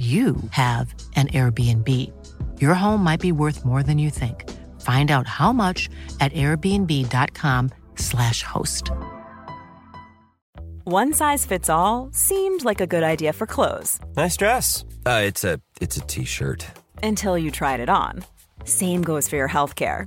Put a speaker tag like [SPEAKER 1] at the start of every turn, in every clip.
[SPEAKER 1] you have an Airbnb. Your home might be worth more than you think. Find out how much at airbnb.com/slash host.
[SPEAKER 2] One size fits all seemed like a good idea for clothes
[SPEAKER 3] Nice dress. Uh, it's a it's a t-shirt.
[SPEAKER 2] until you tried it on. Same goes for your healthcare.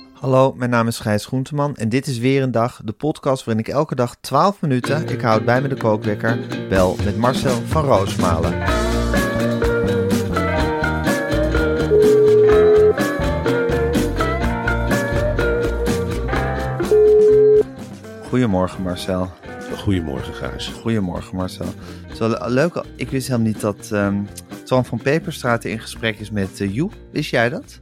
[SPEAKER 4] Hallo, mijn naam is Gijs Groenteman en dit is weer een dag, de podcast waarin ik elke dag 12 minuten, ik houd bij me de kookwekker, bel met Marcel van Roosmalen. Goedemorgen Marcel.
[SPEAKER 5] Goedemorgen, Gijs.
[SPEAKER 4] Goedemorgen Marcel. Zo leuk, ik wist helemaal niet dat Twan van Peperstraat in gesprek is met uh, Joep. Wist jij dat?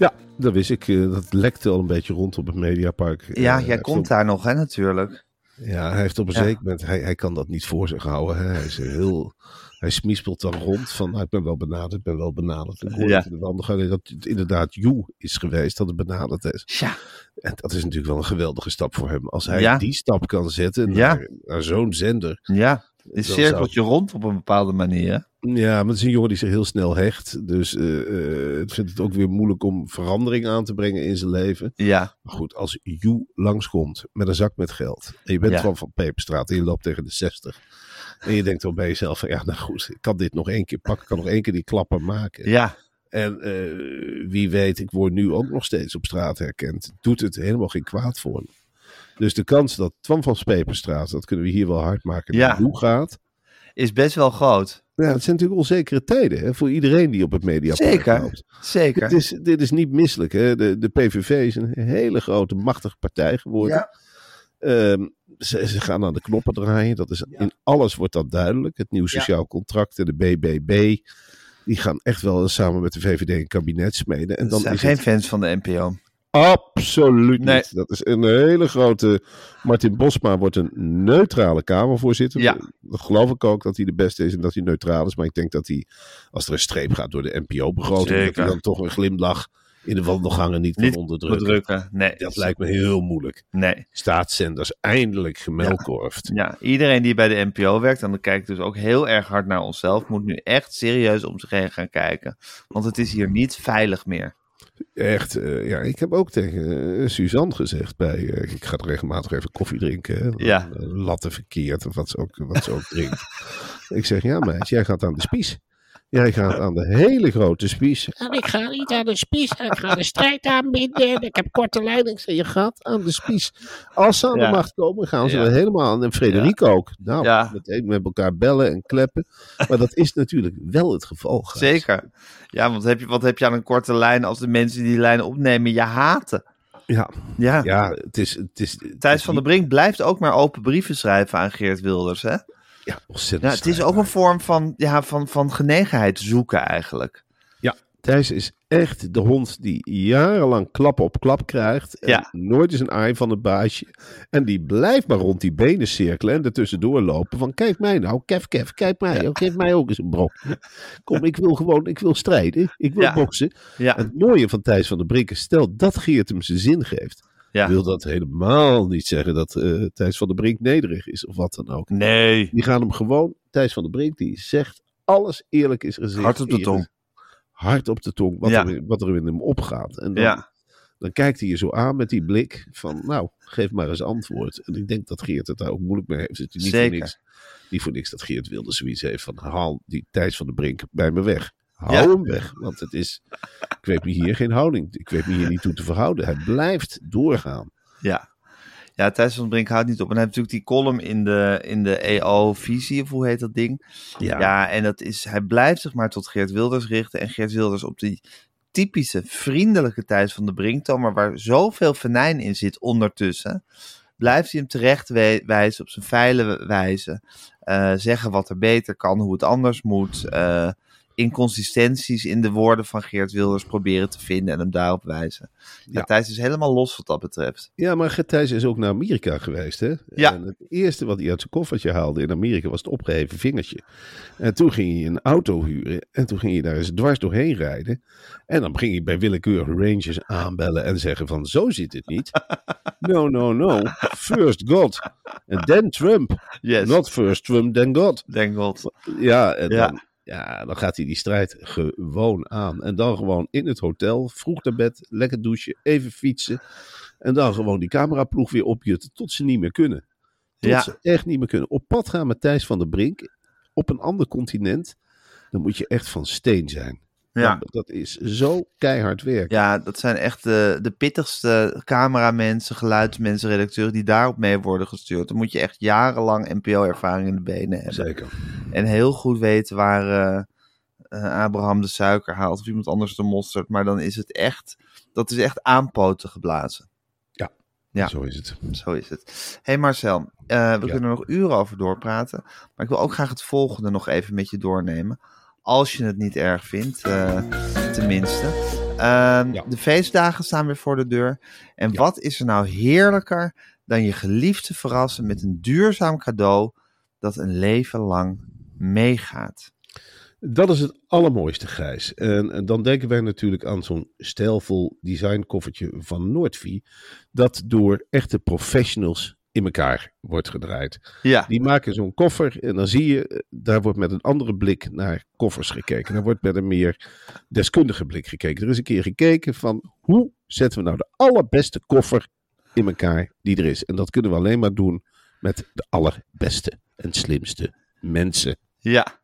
[SPEAKER 5] Ja, dat wist ik. eh, Dat lekte al een beetje rond op het Mediapark. Eh,
[SPEAKER 4] Ja,
[SPEAKER 5] hij
[SPEAKER 4] jij komt
[SPEAKER 5] op-
[SPEAKER 4] daar nog hè natuurlijk.
[SPEAKER 5] Ja, hij heeft op een
[SPEAKER 4] Ja.
[SPEAKER 5] zeker moment... Hij, hij kan dat niet voor zich houden. Hè. Hij is heel... Hij smispelt dan rond van, nou, ik ben wel benaderd, ik ben wel benaderd. Ik hoorde
[SPEAKER 4] Ja.
[SPEAKER 5] de dat het inderdaad Joe is geweest dat het benaderd is.
[SPEAKER 4] Tja,
[SPEAKER 5] En dat is natuurlijk wel een geweldige stap voor hem. Als hij
[SPEAKER 4] Ja.
[SPEAKER 5] die stap kan zetten
[SPEAKER 4] Ja.
[SPEAKER 5] naar, naar zo'n zender.
[SPEAKER 4] ja. Het
[SPEAKER 5] Dan
[SPEAKER 4] cirkelt je rond op een bepaalde manier.
[SPEAKER 5] Ja, maar het is een jongen die zich heel snel hecht. Dus eh eh, het vindt het ook weer moeilijk om verandering aan te brengen in zijn leven.
[SPEAKER 4] Ja,
[SPEAKER 5] Maar goed, als Joe langskomt met een zak met geld. En je bent
[SPEAKER 4] Ja.
[SPEAKER 5] van Van Peperstraat en je loopt tegen de 60. En je denkt dan bij jezelf ja, nou goed, ik kan dit nog één keer pakken. Ik kan nog één keer die klappen maken.
[SPEAKER 4] ja,
[SPEAKER 5] En eh, wie weet, ik word nu ook nog steeds op straat herkend. Doet het helemaal geen kwaad voor. Dus de kans dat Twan van Peperstraat, dat kunnen we hier wel hard maken,
[SPEAKER 4] Ja.
[SPEAKER 5] Joe gaat.
[SPEAKER 4] is best wel groot.
[SPEAKER 5] Ja, het zijn natuurlijk onzekere tijden hè, voor iedereen die op het mediapark
[SPEAKER 4] Zeker,
[SPEAKER 5] loopt.
[SPEAKER 4] zeker.
[SPEAKER 5] Dit is, dit is niet misselijk. Hè? De, de PVV is een hele grote, machtige partij geworden.
[SPEAKER 4] Ja.
[SPEAKER 5] Ehm, ze, ze gaan aan de knoppen draaien. Dat is, In alles wordt dat duidelijk. Het nieuw sociaal contract en de BBB. Die gaan echt wel samen met de VVD een kabinet smeden. En dan
[SPEAKER 4] zijn
[SPEAKER 5] is
[SPEAKER 4] geen
[SPEAKER 5] het
[SPEAKER 4] fans van de NPO.
[SPEAKER 5] Absoluut
[SPEAKER 4] Nee.
[SPEAKER 5] niet. Dat is een hele grote... Martin Bosma wordt een neutrale Kamervoorzitter.
[SPEAKER 4] Ja.
[SPEAKER 5] Dat geloof ik ook dat hij de beste is en dat hij neutraal is. Maar ik denk dat hij, als er een streep gaat door de NPO-begroting... dat hij dan toch een glimlach in de wandelgangen niet,
[SPEAKER 4] Niet
[SPEAKER 5] kan onderdrukken.
[SPEAKER 4] Bedrukken. Nee.
[SPEAKER 5] Dat lijkt me heel moeilijk.
[SPEAKER 4] Nee.
[SPEAKER 5] Staatszenders eindelijk gemelkorfd.
[SPEAKER 4] Ja, iedereen die bij de NPO werkt, en dan kijk ik dus ook heel erg hard naar onszelf, moet nu echt serieus om zich heen gaan kijken. Want het is hier niet veilig meer.
[SPEAKER 5] Echt, eh, ja, ik heb ook tegen eh, Suzanne gezegd bij, eh, ik ga regelmatig even koffie drinken. Hè,
[SPEAKER 4] Ja.
[SPEAKER 5] Latte verkeerd, of wat ze ook, wat ze ook drinkt. ik zeg, ja meid, jij gaat aan de spies. Jij gaat aan de hele grote spies.
[SPEAKER 6] En ik ga niet aan de spies, ik ga de strijd aanbieden. en Ik heb korte leiding.
[SPEAKER 5] Ik zeg, je gaat aan de spies. Als ze aan
[SPEAKER 4] Ja.
[SPEAKER 5] de macht komen, gaan ze
[SPEAKER 4] Ja.
[SPEAKER 5] er helemaal aan. En Frederik ook. Nou,
[SPEAKER 4] Ja.
[SPEAKER 5] meteen met elkaar bellen en kleppen. Maar dat is natuurlijk wel het geval. Gijs.
[SPEAKER 4] Zeker. Ja, want heb je, wat heb je aan een korte lijn als de mensen die die lijn opnemen je haten?
[SPEAKER 5] Ja,
[SPEAKER 4] Ja.
[SPEAKER 5] ja het is... Het is het
[SPEAKER 4] Thijs
[SPEAKER 5] is
[SPEAKER 4] van der Brink blijft ook maar open brieven schrijven aan Geert Wilders. Hè?
[SPEAKER 5] Ja, ontzettend
[SPEAKER 4] Ja, het is ook een vorm van, ja, van, van genegenheid zoeken eigenlijk.
[SPEAKER 5] Ja, Thijs is echt de hond die jarenlang klap op klap krijgt. En
[SPEAKER 4] Ja.
[SPEAKER 5] nooit is een aai van het baasje. En die blijft maar rond die benen cirkelen en ertussendoor lopen. Van kijk mij nou, kef kef, kijk mij. Oh, geef mij ook eens een brok. Kom, ik wil gewoon, ik wil strijden. Ik wil
[SPEAKER 4] Ja.
[SPEAKER 5] boksen.
[SPEAKER 4] Ja,
[SPEAKER 5] Het mooie van Thijs van der Brink is, stel dat Geert hem zijn zin geeft.
[SPEAKER 4] Ja.
[SPEAKER 5] Wil dat helemaal niet zeggen dat eh, Thijs van der Brink nederig is of wat dan ook.
[SPEAKER 4] Nee.
[SPEAKER 5] Die gaan hem gewoon, Thijs van der Brink, die zegt alles eerlijk is gezegd.
[SPEAKER 4] Hard op de
[SPEAKER 5] Eerlijk.
[SPEAKER 4] tong.
[SPEAKER 5] Hard op de tong, wat,
[SPEAKER 4] Ja.
[SPEAKER 5] er, wat er in hem opgaat. En dan,
[SPEAKER 4] Ja.
[SPEAKER 5] dan kijkt hij je zo aan met die blik van, nou, geef maar eens antwoord. En ik denk dat Geert het daar ook moeilijk mee heeft. Het is niet
[SPEAKER 4] Zeker.
[SPEAKER 5] voor niks, niet voor niks dat Geert wilde zoiets heeft van, haal die Thijs van der Brink bij me weg. Hou
[SPEAKER 4] Ja.
[SPEAKER 5] hem weg, want het is, ik weet me hier geen houding, ik weet me hier niet toe te verhouden. Hij blijft doorgaan.
[SPEAKER 4] Ja. Ja, Thijs van Brink houdt niet op. En hij heeft natuurlijk die column in de, in de EO-visie, of hoe heet dat ding? Ja. en dat is, hij blijft zich maar tot Geert Wilders richten. En Geert Wilders op die typische vriendelijke Thijs van de Brink toon, maar waar zoveel venijn in zit ondertussen, blijft hij hem terecht wijzen op zijn feile wijze. Eh, zeggen wat er beter kan, hoe het anders moet. eh, inconsistenties in de woorden van Geert Wilders proberen te vinden en hem daarop wijzen. Ja. Thijs is helemaal los wat dat betreft.
[SPEAKER 5] Ja, maar Gert is ook naar Amerika geweest, hè?
[SPEAKER 4] Ja.
[SPEAKER 5] En het eerste wat hij uit zijn koffertje haalde in Amerika was het opgeheven vingertje. En toen ging hij een auto huren en toen ging hij daar eens dwars doorheen rijden. En dan ging hij bij willekeurige rangers aanbellen en zeggen van, zo zit het niet. No, no, no. First God. And then Trump.
[SPEAKER 4] Yes,
[SPEAKER 5] Not first Trump, then God.
[SPEAKER 4] thank God.
[SPEAKER 5] Ja, en
[SPEAKER 4] Ja.
[SPEAKER 5] Dan, ja, dan gaat hij die strijd gewoon aan. En dan gewoon in het hotel, vroeg naar bed, lekker douchen, even fietsen. En dan gewoon die cameraploeg weer opjutten tot ze niet meer kunnen. Tot
[SPEAKER 4] Ja.
[SPEAKER 5] ze echt niet meer kunnen. Op pad gaan met Thijs van der Brink op een ander continent. Dan moet je echt van steen zijn.
[SPEAKER 4] Ja.
[SPEAKER 5] Dat, dat is zo keihard werk.
[SPEAKER 4] Ja, dat zijn echt de, de pittigste cameramensen, geluidsmensen, redacteuren die daarop mee worden gestuurd. Dan moet je echt jarenlang NPO-ervaring in de benen hebben.
[SPEAKER 5] Zeker.
[SPEAKER 4] En heel goed weten waar eh, eh, Abraham de suiker haalt of iemand anders de mosterd. Maar dan is het echt, dat is echt aanpoten geblazen. Ja.
[SPEAKER 5] Zo is het.
[SPEAKER 4] Zo is het. hey Marcel, eh, we kunnen er nog uren over doorpraten. Maar ik wil ook graag het volgende nog even met je doornemen. Als je het niet erg vindt, tenminste. Ehm,
[SPEAKER 5] Ja.
[SPEAKER 4] De feestdagen staan weer voor de deur. En wat is er nou heerlijker dan je geliefde verrassen met een duurzaam cadeau dat een leven lang meegaat?
[SPEAKER 5] Dat is het allermooiste, Gijs. En, en dan denken wij natuurlijk aan zo'n stijlvol designkoffertje van Noordvie. Dat door echte professionals in elkaar wordt gedraaid.
[SPEAKER 4] Ja,
[SPEAKER 5] Die maken zo'n koffer en dan zie je, eh, daar wordt met een andere blik naar koffers gekeken. Daar wordt met een meer deskundige blik gekeken. Er is een keer gekeken van hoe zetten we nou de allerbeste koffer in elkaar die er is. En dat kunnen we alleen maar doen met de allerbeste en slimste mensen.
[SPEAKER 4] Ja.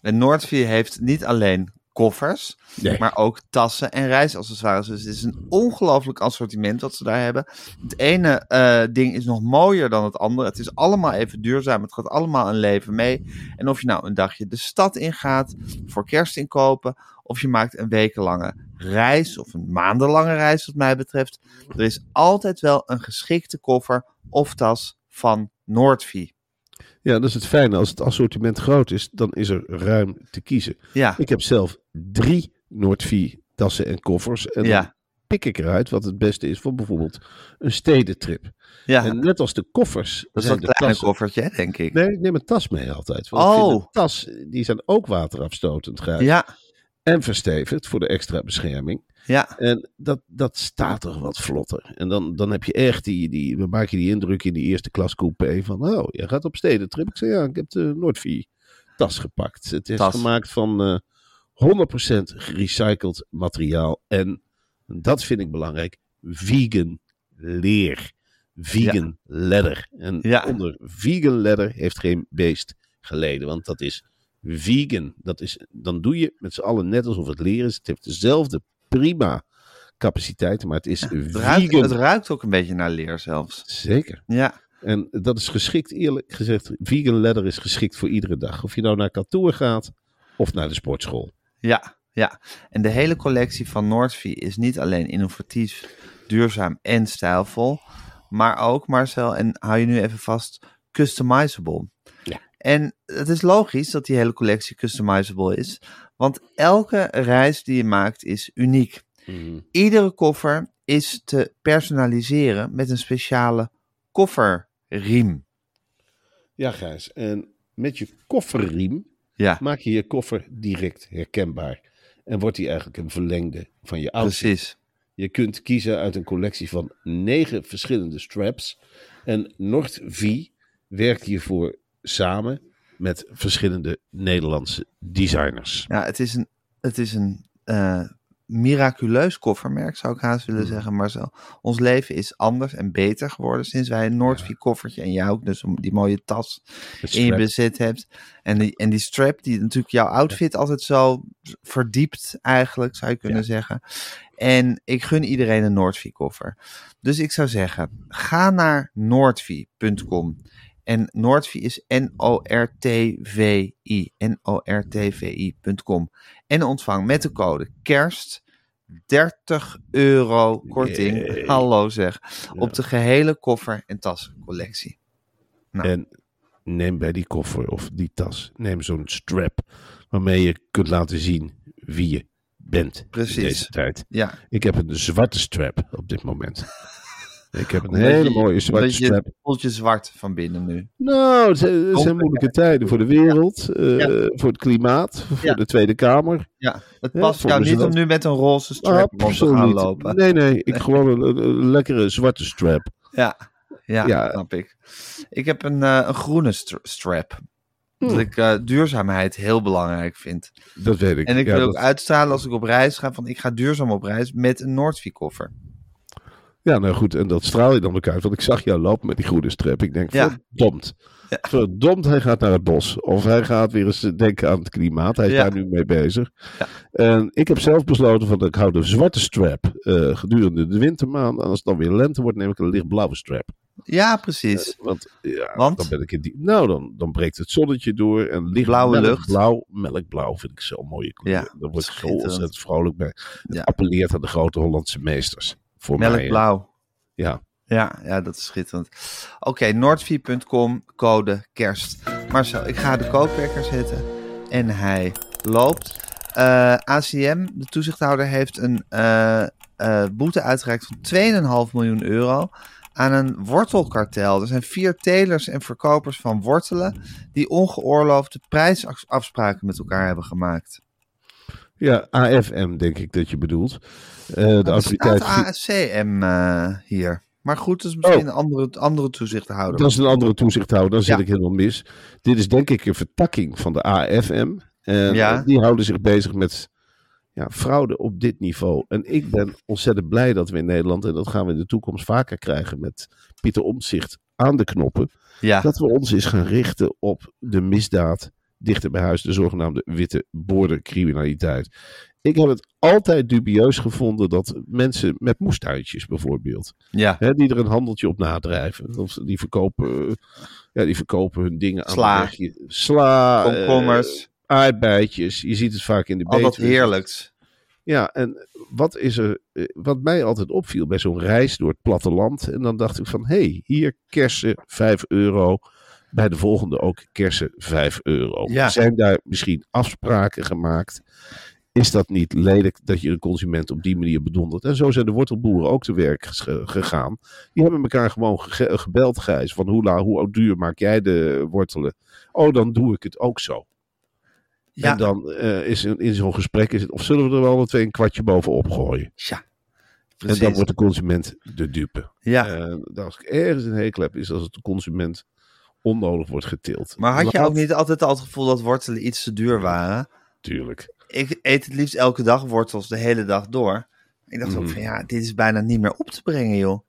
[SPEAKER 4] En Noordvie heeft niet alleen koffers,
[SPEAKER 5] Nee.
[SPEAKER 4] maar ook tassen en reisaccessoires. Dus het is een ongelooflijk assortiment wat ze daar hebben. Het ene eh, ding is nog mooier dan het andere. Het is allemaal even duurzaam. Het gaat allemaal een leven mee. En of je nou een dagje de stad ingaat voor kerst inkopen, of je maakt een wekenlange reis of een maandenlange reis wat mij betreft. Er is altijd wel een geschikte koffer of tas van Noordvie.
[SPEAKER 5] Ja, dat is het fijne. Als het assortiment groot is, dan is er ruim te kiezen.
[SPEAKER 4] Ja,
[SPEAKER 5] Ik heb zelf drie Noordvie tassen en koffers. En
[SPEAKER 4] ja,
[SPEAKER 5] pik ik eruit wat het beste is voor bijvoorbeeld een stedentrip.
[SPEAKER 4] ja.
[SPEAKER 5] En net als de koffers.
[SPEAKER 4] dat is
[SPEAKER 5] de
[SPEAKER 4] kleine
[SPEAKER 5] tassen-
[SPEAKER 4] koffertje, denk ik.
[SPEAKER 5] Nee, ik neem een tas mee altijd. Want
[SPEAKER 4] Oh.
[SPEAKER 5] een tas, die zijn ook waterafstotend grijs.
[SPEAKER 4] Ja,
[SPEAKER 5] En verstevigd voor de extra bescherming.
[SPEAKER 4] Ja,
[SPEAKER 5] En dat, dat staat toch wat vlotter. En dan, dan heb je echt die, die, maak je die indruk in die eerste klas coupé van, oh, je gaat op stedentrip. Ik zei, ja, ik heb de Noordvie tas gepakt. Het is
[SPEAKER 4] Tas.
[SPEAKER 5] gemaakt van eh 100% gerecycled materiaal. En dat vind ik belangrijk, vegan leer. Vegan leather. En
[SPEAKER 4] Ja.
[SPEAKER 5] onder vegan leather heeft geen beest geleden, want dat is vegan. Dat is, dan doe je met z'n allen net alsof het leer is. Het heeft dezelfde prima capaciteiten, maar het is
[SPEAKER 4] het
[SPEAKER 5] vegan.
[SPEAKER 4] ruikt, het ruikt ook een beetje naar leer zelfs.
[SPEAKER 5] Zeker.
[SPEAKER 4] Ja,
[SPEAKER 5] En dat is geschikt, eerlijk gezegd, vegan leather is geschikt voor iedere dag. Of je nou naar kantoor gaat of naar de sportschool.
[SPEAKER 4] ja, ja. En de hele collectie van Noordvie is niet alleen innovatief, duurzaam en stijlvol, maar ook, Marcel, en hou je nu even vast, customizable.
[SPEAKER 5] Ja.
[SPEAKER 4] En het is logisch dat die hele collectie customizable is, want elke reis die je maakt is uniek. Iedere koffer is te personaliseren met een speciale kofferriem.
[SPEAKER 5] Ja, Gijs. En met je kofferriem
[SPEAKER 4] Ja,
[SPEAKER 5] maak je je koffer direct herkenbaar. En wordt die eigenlijk een verlengde van je outfit.
[SPEAKER 4] precies.
[SPEAKER 5] Je kunt kiezen uit een collectie van negen verschillende straps. En NordV werkt hiervoor samen met verschillende Nederlandse designers.
[SPEAKER 4] Ja, het is een, het is een eh, miraculeus koffermerk, zou ik haast willen zeggen, Marcel. Ons leven is anders en beter geworden sinds wij een Noordvie koffertje en jij ook dus die mooie tas in je bezit hebt. En die, en die strap die natuurlijk jouw outfit altijd zo verdiept eigenlijk, zou je kunnen
[SPEAKER 5] Ja.
[SPEAKER 4] zeggen. En ik gun iedereen een Noordvie koffer. Dus ik zou zeggen, ga naar noordvie.com. En Noordvie is N-O-R-T-V-I. N-O-R-T-V-I.com. En ontvang met de code KERST 30 euro korting. Hallo zeg. Op de gehele koffer- en tascollectie. Nou.
[SPEAKER 5] En neem bij die koffer of die tas, neem zo'n strap waarmee je kunt laten zien wie je bent
[SPEAKER 4] Precies.
[SPEAKER 5] in deze tijd.
[SPEAKER 4] Ja,
[SPEAKER 5] Ik heb een zwarte strap op dit moment. Ik heb een
[SPEAKER 4] Omdat
[SPEAKER 5] hele
[SPEAKER 4] je-
[SPEAKER 5] mooie zwarte
[SPEAKER 4] omdat je
[SPEAKER 5] strap.
[SPEAKER 4] voelt je zwart van binnen nu.
[SPEAKER 5] Nou, het zijn, het zijn
[SPEAKER 4] Donker.
[SPEAKER 5] moeilijke tijden voor de wereld, eh,
[SPEAKER 4] Ja.
[SPEAKER 5] voor het klimaat, voor
[SPEAKER 4] Ja.
[SPEAKER 5] de Tweede Kamer.
[SPEAKER 4] Ja, het past jou niet om nu met een roze strap rond te gaan
[SPEAKER 5] niet.
[SPEAKER 4] lopen.
[SPEAKER 5] Nee, nee, ik gewoon een, lekkere zwarte strap.
[SPEAKER 4] Ja, ja,
[SPEAKER 5] Ja.
[SPEAKER 4] snap ik. Ik heb een, eh, een groene str- strap.
[SPEAKER 5] Hmm.
[SPEAKER 4] Dat ik eh, duurzaamheid heel belangrijk vind.
[SPEAKER 5] Dat weet ik.
[SPEAKER 4] En ik wil ook uitstralen als ik op reis ga van ik ga duurzaam op reis met een Noordvie koffer.
[SPEAKER 5] Ja, nou goed, en dat straal je dan ook uit. Want ik zag jou lopen met die groene strap. Ik denk,
[SPEAKER 4] Ja.
[SPEAKER 5] verdomd.
[SPEAKER 4] Ja.
[SPEAKER 5] Verdomd, hij gaat naar het bos. Of hij gaat weer eens denken aan het klimaat. Hij is
[SPEAKER 4] Ja.
[SPEAKER 5] daar nu mee bezig.
[SPEAKER 4] Ja.
[SPEAKER 5] En ik heb zelf besloten van, ik hou de zwarte strap eh, gedurende de wintermaand. En als het dan weer lente wordt, neem ik een lichtblauwe strap.
[SPEAKER 4] Ja, precies.
[SPEAKER 5] Want, ja,
[SPEAKER 4] Want?
[SPEAKER 5] dan ben ik in die... Nou, dan, dan breekt het zonnetje door. En licht
[SPEAKER 4] Blauwe lucht.
[SPEAKER 5] melkblauw, melkblauw vind ik zo'n mooie kleur.
[SPEAKER 4] Ja,
[SPEAKER 5] Daar word ik zo ontzettend vrolijk bij. Het
[SPEAKER 4] Ja.
[SPEAKER 5] appelleert aan de grote Hollandse meesters. Voor mij.
[SPEAKER 4] Melkblauw.
[SPEAKER 5] Ja.
[SPEAKER 4] Ja, ja, dat is schitterend. Oké, noordvie.com, code kerst. Marcel, ik ga de kookwekker zetten en hij loopt. Eh, ACM, de toezichthouder, heeft een eh, eh, boete uitgereikt van 2,5 miljoen euro aan een wortelkartel. Er zijn vier telers en verkopers van wortelen die ongeoorloofde prijsafspraken met elkaar hebben gemaakt.
[SPEAKER 5] Ja, AFM denk ik dat je bedoelt. Eh, de autoriteit.
[SPEAKER 4] ACM eh, hier. Maar goed, dat is misschien
[SPEAKER 5] Oh.
[SPEAKER 4] een andere, andere toezichthouder.
[SPEAKER 5] Dat is een andere toezichthouder, dan zit
[SPEAKER 4] Ja.
[SPEAKER 5] ik helemaal mis. Dit is denk ik een vertakking van de AFM. En
[SPEAKER 4] Ja.
[SPEAKER 5] die houden zich bezig met ja, fraude op dit niveau. En ik ben ontzettend blij dat we in Nederland, en dat gaan we in de toekomst vaker krijgen met Pieter Omtzigt aan de knoppen,
[SPEAKER 4] ja.
[SPEAKER 5] dat we ons eens gaan richten op de misdaad dichter bij huis, de zogenaamde witte bordercriminaliteit. Ik heb het altijd dubieus gevonden dat mensen met moestuintjes bijvoorbeeld,
[SPEAKER 4] ja.
[SPEAKER 5] hè, die er een handeltje op nadrijven, of die verkopen, eh, ja, die verkopen hun dingen
[SPEAKER 4] Sla.
[SPEAKER 5] aan. Sla, eh,
[SPEAKER 4] komkommers,
[SPEAKER 5] aardbeidjes, je ziet het vaak in de
[SPEAKER 4] al dat heerlijks.
[SPEAKER 5] Ja, en wat is er, eh, wat mij altijd opviel bij zo'n reis door het platteland, en dan dacht ik van, hé, hey, hier kersen 5 euro, bij de volgende ook kersen 5 euro.
[SPEAKER 4] Ja.
[SPEAKER 5] Zijn daar misschien afspraken gemaakt? Is dat niet lelijk dat je de consument op die manier bedondert? En zo zijn de wortelboeren ook te werk ges- gegaan. Die hebben elkaar gewoon ge- gebeld, Gijs, van hoe, la, hoe duur maak jij de wortelen? Oh, dan doe ik het ook zo.
[SPEAKER 4] Ja,
[SPEAKER 5] En dan eh, is in, in zo'n gesprek is het, of zullen we er wel twee een kwartje bovenop gooien?
[SPEAKER 4] ja.
[SPEAKER 5] En
[SPEAKER 4] Precies.
[SPEAKER 5] dan wordt de consument de dupe.
[SPEAKER 4] ja.
[SPEAKER 5] En als ik ergens een hekel heb, is als het de consument onnodig wordt getild.
[SPEAKER 4] maar had je
[SPEAKER 5] Laat-
[SPEAKER 4] ook niet altijd al het gevoel dat wortelen iets te duur waren?
[SPEAKER 5] Tuurlijk.
[SPEAKER 4] Ik eet het liefst elke dag wortels de hele dag door. Ik dacht ook
[SPEAKER 5] Mhm.
[SPEAKER 4] van ja, dit is bijna niet meer op te brengen, joh.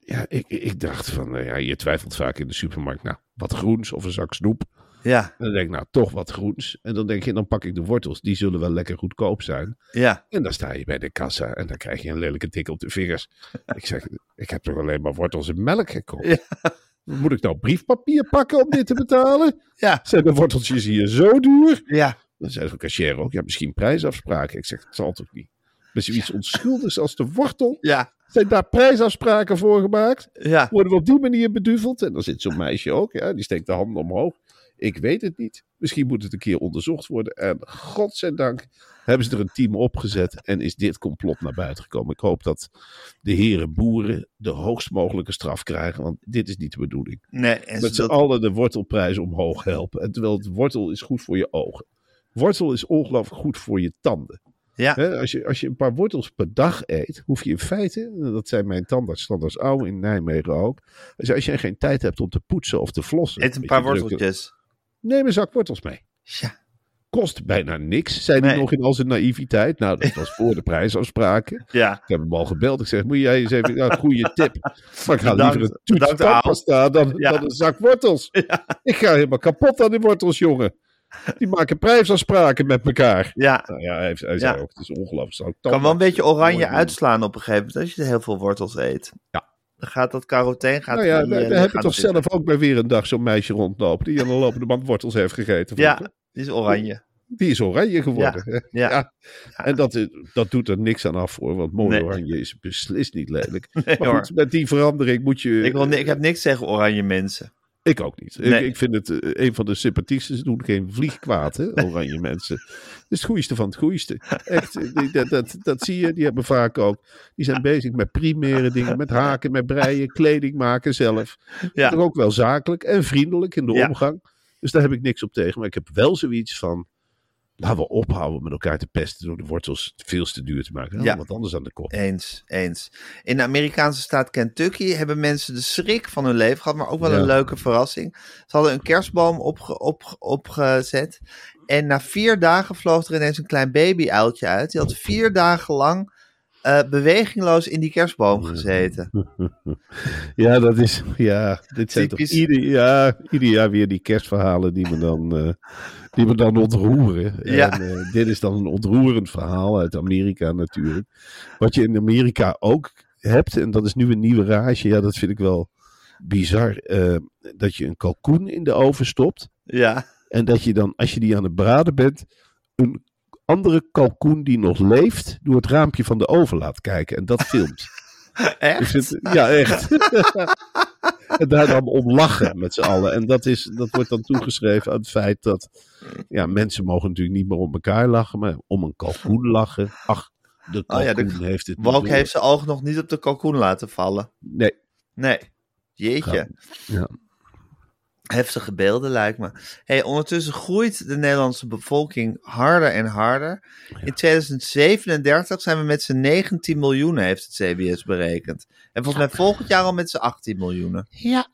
[SPEAKER 5] Ja, ik, ik dacht van, nou ja, je twijfelt vaak in de supermarkt. Nou, wat groens of een zak snoep.
[SPEAKER 4] Ja,
[SPEAKER 5] En dan denk ik, nou, toch wat groens. En dan denk je, dan pak ik de wortels. Die zullen wel lekker goedkoop zijn.
[SPEAKER 4] ja.
[SPEAKER 5] En dan sta je bij de kassa en dan krijg je een lelijke tik op de vingers. ik zeg, ik heb toch alleen maar wortels en melk gekocht.
[SPEAKER 4] Ja.
[SPEAKER 5] Moet ik nou briefpapier pakken om dit te betalen?
[SPEAKER 4] Ja.
[SPEAKER 5] Zijn de worteltjes hier zo duur?
[SPEAKER 4] Ja,
[SPEAKER 5] Dan zei de cashier ook, ja, misschien prijsafspraken. Ik zeg, dat zal toch niet? Met zoiets onschuldigs als de wortel.
[SPEAKER 4] ja,
[SPEAKER 5] Zijn daar prijsafspraken voor gemaakt?
[SPEAKER 4] ja.
[SPEAKER 5] Worden we op die manier beduveld? En dan zit zo'n meisje ook, ja, die steekt de handen omhoog. Ik weet het niet. Misschien moet het een keer onderzocht worden. En godzijdank hebben ze er een team opgezet en is dit complot naar buiten gekomen. Ik hoop dat de heren boeren de hoogst mogelijke straf krijgen, want dit is niet de bedoeling.
[SPEAKER 4] Nee, en
[SPEAKER 5] Met z'n
[SPEAKER 4] dat,
[SPEAKER 5] allen de wortelprijs omhoog helpen. En terwijl het wortel is goed voor je ogen. Wortel is ongelooflijk goed voor je tanden.
[SPEAKER 4] ja,
[SPEAKER 5] als, je, als je een paar wortels per dag eet, hoef je in feite, dat zijn mijn tandarts Standaards Oude in Nijmegen ook. Dus als je geen tijd hebt om te poetsen of te flossen.
[SPEAKER 4] eet een paar worteltjes.
[SPEAKER 5] Neem een zak wortels mee.
[SPEAKER 4] Ja,
[SPEAKER 5] Kost bijna niks, zei hij
[SPEAKER 4] Nee.
[SPEAKER 5] nog in al zijn naïviteit. Nou, dat was voor de prijsafspraken.
[SPEAKER 4] ja.
[SPEAKER 5] Ik heb hem al gebeld. Ik zeg, moet jij eens even, nou, goede tip. Maar ik ga
[SPEAKER 4] Bedankt.
[SPEAKER 5] liever een toets tandpasta dan,
[SPEAKER 4] Ja.
[SPEAKER 5] dan een zak wortels.
[SPEAKER 4] Ja.
[SPEAKER 5] Ik ga helemaal kapot aan die wortels, jongen. Die maken prijsafspraken met elkaar.
[SPEAKER 4] Ja,
[SPEAKER 5] Nou ja, hij,
[SPEAKER 4] Ja.
[SPEAKER 5] zei ook, het is ongelooflijk.
[SPEAKER 4] Kan wel een beetje oranje
[SPEAKER 5] Mooi
[SPEAKER 4] uitslaan op een gegeven moment als je heel veel wortels eet.
[SPEAKER 5] Ja.
[SPEAKER 4] Dan gaat dat carotene gaat
[SPEAKER 5] Nou ja,
[SPEAKER 4] in je
[SPEAKER 5] daar daar heb je
[SPEAKER 4] lichaam
[SPEAKER 5] toch zelf ook bij weer een dag zo'n meisje rondlopen die aan de lopende band wortels heeft gegeten.
[SPEAKER 4] Ja. Die is oranje.
[SPEAKER 5] Die is oranje geworden.
[SPEAKER 4] Ja.
[SPEAKER 5] Ja. En dat, is- dat doet er niks aan af voor, want mooi
[SPEAKER 4] Nee.
[SPEAKER 5] oranje is beslist niet lelijk.
[SPEAKER 4] Nee,
[SPEAKER 5] Maar
[SPEAKER 4] hoor.
[SPEAKER 5] goed, met die verandering moet je...
[SPEAKER 4] Ik, wil, ik heb niks tegen oranje mensen.
[SPEAKER 5] Ik ook niet.
[SPEAKER 4] Nee.
[SPEAKER 5] Ik, ik vind het eh, een van de sympathiekste. Ze doen geen vlieg kwaad, hè, oranje mensen. Het is het goeiste van het goeiste. Echt, eh, die- dat, dat, dat zie je. Die hebben vaak ook. Die zijn bezig met primaire dingen, met haken, met breien, kleding maken zelf.
[SPEAKER 4] Ja.
[SPEAKER 5] Toch ook wel zakelijk en vriendelijk in de
[SPEAKER 4] Ja.
[SPEAKER 5] omgang. Dus daar heb ik niks op tegen. Maar ik heb wel zoiets van. Laten we ophouden met elkaar te pesten door de wortels veel te duur te maken. Ja. Wat anders aan de kop.
[SPEAKER 4] Eens, eens. In de Amerikaanse staat Kentucky hebben mensen de schrik van hun leven gehad, maar ook wel
[SPEAKER 5] Ja.
[SPEAKER 4] een leuke verrassing. Ze hadden een kerstboom opge, op, opgezet en na vier dagen vloog er ineens een klein baby-uiltje uit. Die had vier dagen lang eh, bewegingloos in die kerstboom gezeten.
[SPEAKER 5] Ja, dat is. Ja, dit zijn
[SPEAKER 4] Typisch.
[SPEAKER 5] toch ieder, ja, ieder jaar weer die kerstverhalen die me dan, eh, die me dan ontroeren.
[SPEAKER 4] Ja.
[SPEAKER 5] En, eh, dit is dan een ontroerend verhaal uit Amerika natuurlijk. Wat je in Amerika ook hebt, en dat is nu een nieuwe rage. Ja, dat vind ik wel bizar. dat je een kalkoen in de oven stopt.
[SPEAKER 4] Ja,
[SPEAKER 5] En dat je dan, als je die aan het braden bent, een andere kalkoen die nog leeft, door het raampje van de oven laat kijken. En dat filmt.
[SPEAKER 4] echt?
[SPEAKER 5] Dus het- ja, echt. en daar dan om lachen met z'n allen. En dat, is, dat wordt dan toegeschreven aan het feit dat ja, mensen mogen natuurlijk niet meer om elkaar lachen, maar om een kalkoen lachen. Ach, de
[SPEAKER 4] Oh ja,
[SPEAKER 5] kalkoen
[SPEAKER 4] de-
[SPEAKER 5] heeft het
[SPEAKER 4] Walk heeft zijn oog nog niet op de kalkoen laten vallen.
[SPEAKER 5] Nee,
[SPEAKER 4] Nee. Jeetje.
[SPEAKER 5] ja.
[SPEAKER 4] Heftige beelden lijkt me. Hey, ondertussen groeit de Nederlandse bevolking harder en harder. In 2037 zijn we met z'n 19 miljoen, heeft het CBS berekend. En volgens mij volgend jaar al met z'n 18 miljoen.
[SPEAKER 6] Ja,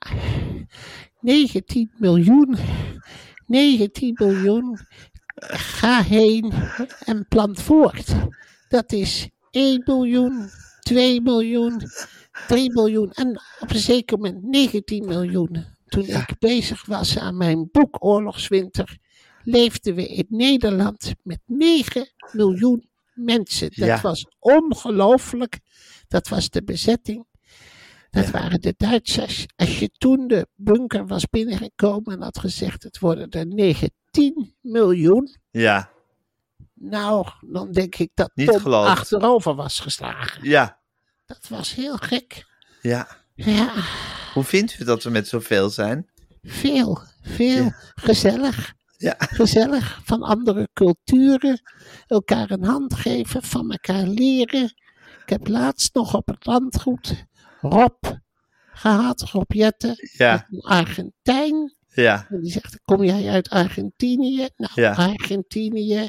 [SPEAKER 6] 19 miljoen. 19 miljoen. Ga heen en plant voort. Dat is 1 miljoen, 2 miljoen, 3 miljoen en op een zeker moment 19 miljoen. Toen ik bezig was aan mijn boek Oorlogswinter, leefden we in Nederland met 9 miljoen mensen. Dat
[SPEAKER 4] Ja.
[SPEAKER 6] was ongelooflijk. Dat was de bezetting. Dat waren de Duitsers. Als je toen de bunker was binnengekomen en had gezegd: het worden er 19 miljoen.
[SPEAKER 4] Ja,
[SPEAKER 6] Nou, dan denk ik dat
[SPEAKER 4] Niet
[SPEAKER 6] Tom
[SPEAKER 4] geloven.
[SPEAKER 6] achterover was geslagen.
[SPEAKER 4] ja,
[SPEAKER 6] Dat was heel gek.
[SPEAKER 4] ja.
[SPEAKER 6] Ja,
[SPEAKER 4] Hoe vindt u dat we met zoveel zijn?
[SPEAKER 6] veel, veel. Gezellig.
[SPEAKER 4] Ja.
[SPEAKER 6] Gezellig. Van andere culturen. Elkaar een hand geven. Van elkaar leren. Ik heb laatst nog op het landgoed Rob gehad. Rob Jetten.
[SPEAKER 4] Ja,
[SPEAKER 6] Een Argentijn.
[SPEAKER 4] ja,
[SPEAKER 6] En die zegt, kom jij uit Argentinië? Nou,
[SPEAKER 4] Ja.
[SPEAKER 6] Argentinië,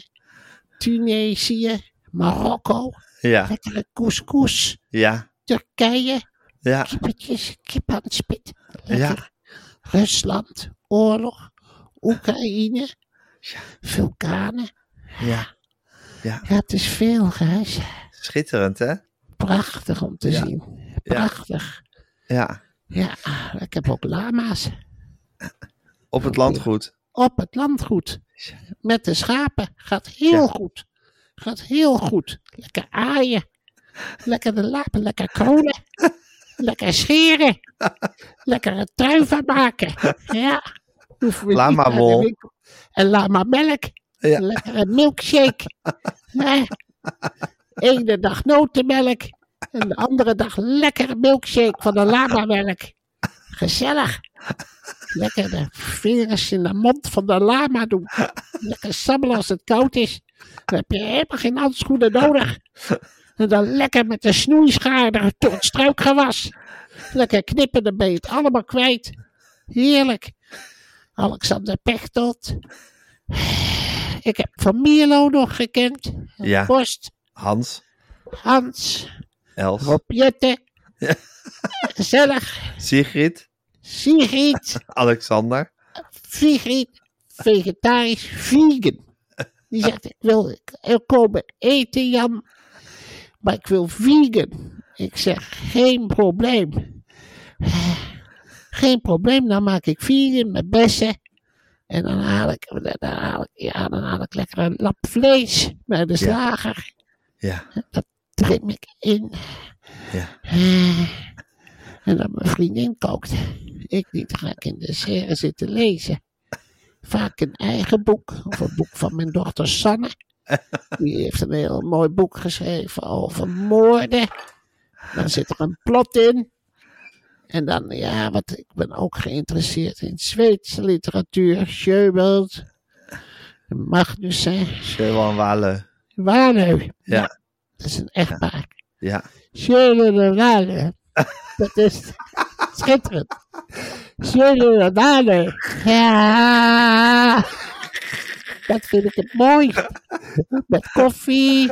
[SPEAKER 6] Tunesië, Marokko,
[SPEAKER 4] ja,
[SPEAKER 6] lekkere couscous,
[SPEAKER 4] ja,
[SPEAKER 6] Turkije,
[SPEAKER 4] ja,
[SPEAKER 6] kippetjes, kip aan het spit. Lekker.
[SPEAKER 4] Ja.
[SPEAKER 6] Rusland, oorlog, Oekraïne, vulkanen.
[SPEAKER 4] ja.
[SPEAKER 6] Ja, het is veel, Gijs.
[SPEAKER 4] Schitterend, hè?
[SPEAKER 6] Prachtig om te
[SPEAKER 4] Ja.
[SPEAKER 6] zien. Prachtig.
[SPEAKER 4] Ja,
[SPEAKER 6] Ja, ik heb ook lama's.
[SPEAKER 4] op het landgoed.
[SPEAKER 6] op het landgoed. Met de schapen. Gaat heel
[SPEAKER 4] Ja.
[SPEAKER 6] goed. Gaat heel goed. Lekker aaien. Lekker de lapen, lekker kronen. lekker scheren. lekker een trui van maken. Ja.
[SPEAKER 4] Lama wol.
[SPEAKER 6] En lama melk.
[SPEAKER 4] Ja.
[SPEAKER 6] Lekker een milkshake. Ja. Ene dag notenmelk. En de andere dag lekkere milkshake van de lama melk. Gezellig. Lekker de vingers in de mond van de lama doen. Lekker sabbelen als het koud is. Dan heb je helemaal geen handschoenen nodig. En dan lekker met de snoeischaar door het struikgewas. Lekker knippen, dan ben je het allemaal kwijt. Heerlijk. Alexander Pechtold. Ik heb Van Mierlo nog gekend.
[SPEAKER 4] Ja.
[SPEAKER 6] Post,
[SPEAKER 4] Hans,
[SPEAKER 6] Hans,
[SPEAKER 4] Els,
[SPEAKER 6] Rob Jette. Gezellig.
[SPEAKER 4] Sigrid,
[SPEAKER 6] Sigrid.
[SPEAKER 4] Alexander.
[SPEAKER 6] Sigrid, vegetarisch, vegan. Die zegt, ik wil er komen eten, Jan. Maar ik wil vegan. Ik zeg, geen probleem. Geen probleem, dan maak ik vegan met bessen. En dan haal ik, dan haal ik, ja, dan haal ik lekker een lap vlees bij de slager.
[SPEAKER 4] Ja.
[SPEAKER 6] Dat trim ik in.
[SPEAKER 4] Ja.
[SPEAKER 6] En dan mijn vriendin kookt. Ik niet, ga ik in de serie zitten lezen. Vaak een eigen boek, of een boek van mijn dochter Sanne. Die heeft een heel mooi boek geschreven over moorden. Dan zit er een plot in. En dan, ja, wat, ik ben ook geïnteresseerd in Zweedse literatuur. Sjöbelt, Magnussen,
[SPEAKER 4] Sjöwan Wale.
[SPEAKER 6] Waneu.
[SPEAKER 4] Ja.
[SPEAKER 6] Dat is een echtpaar.
[SPEAKER 4] Ja.
[SPEAKER 6] Sjöbelt Waneu. Dat is schitterend. Sjöbelt Waneu. Ja. Dat vind ik het mooiste. Met koffie.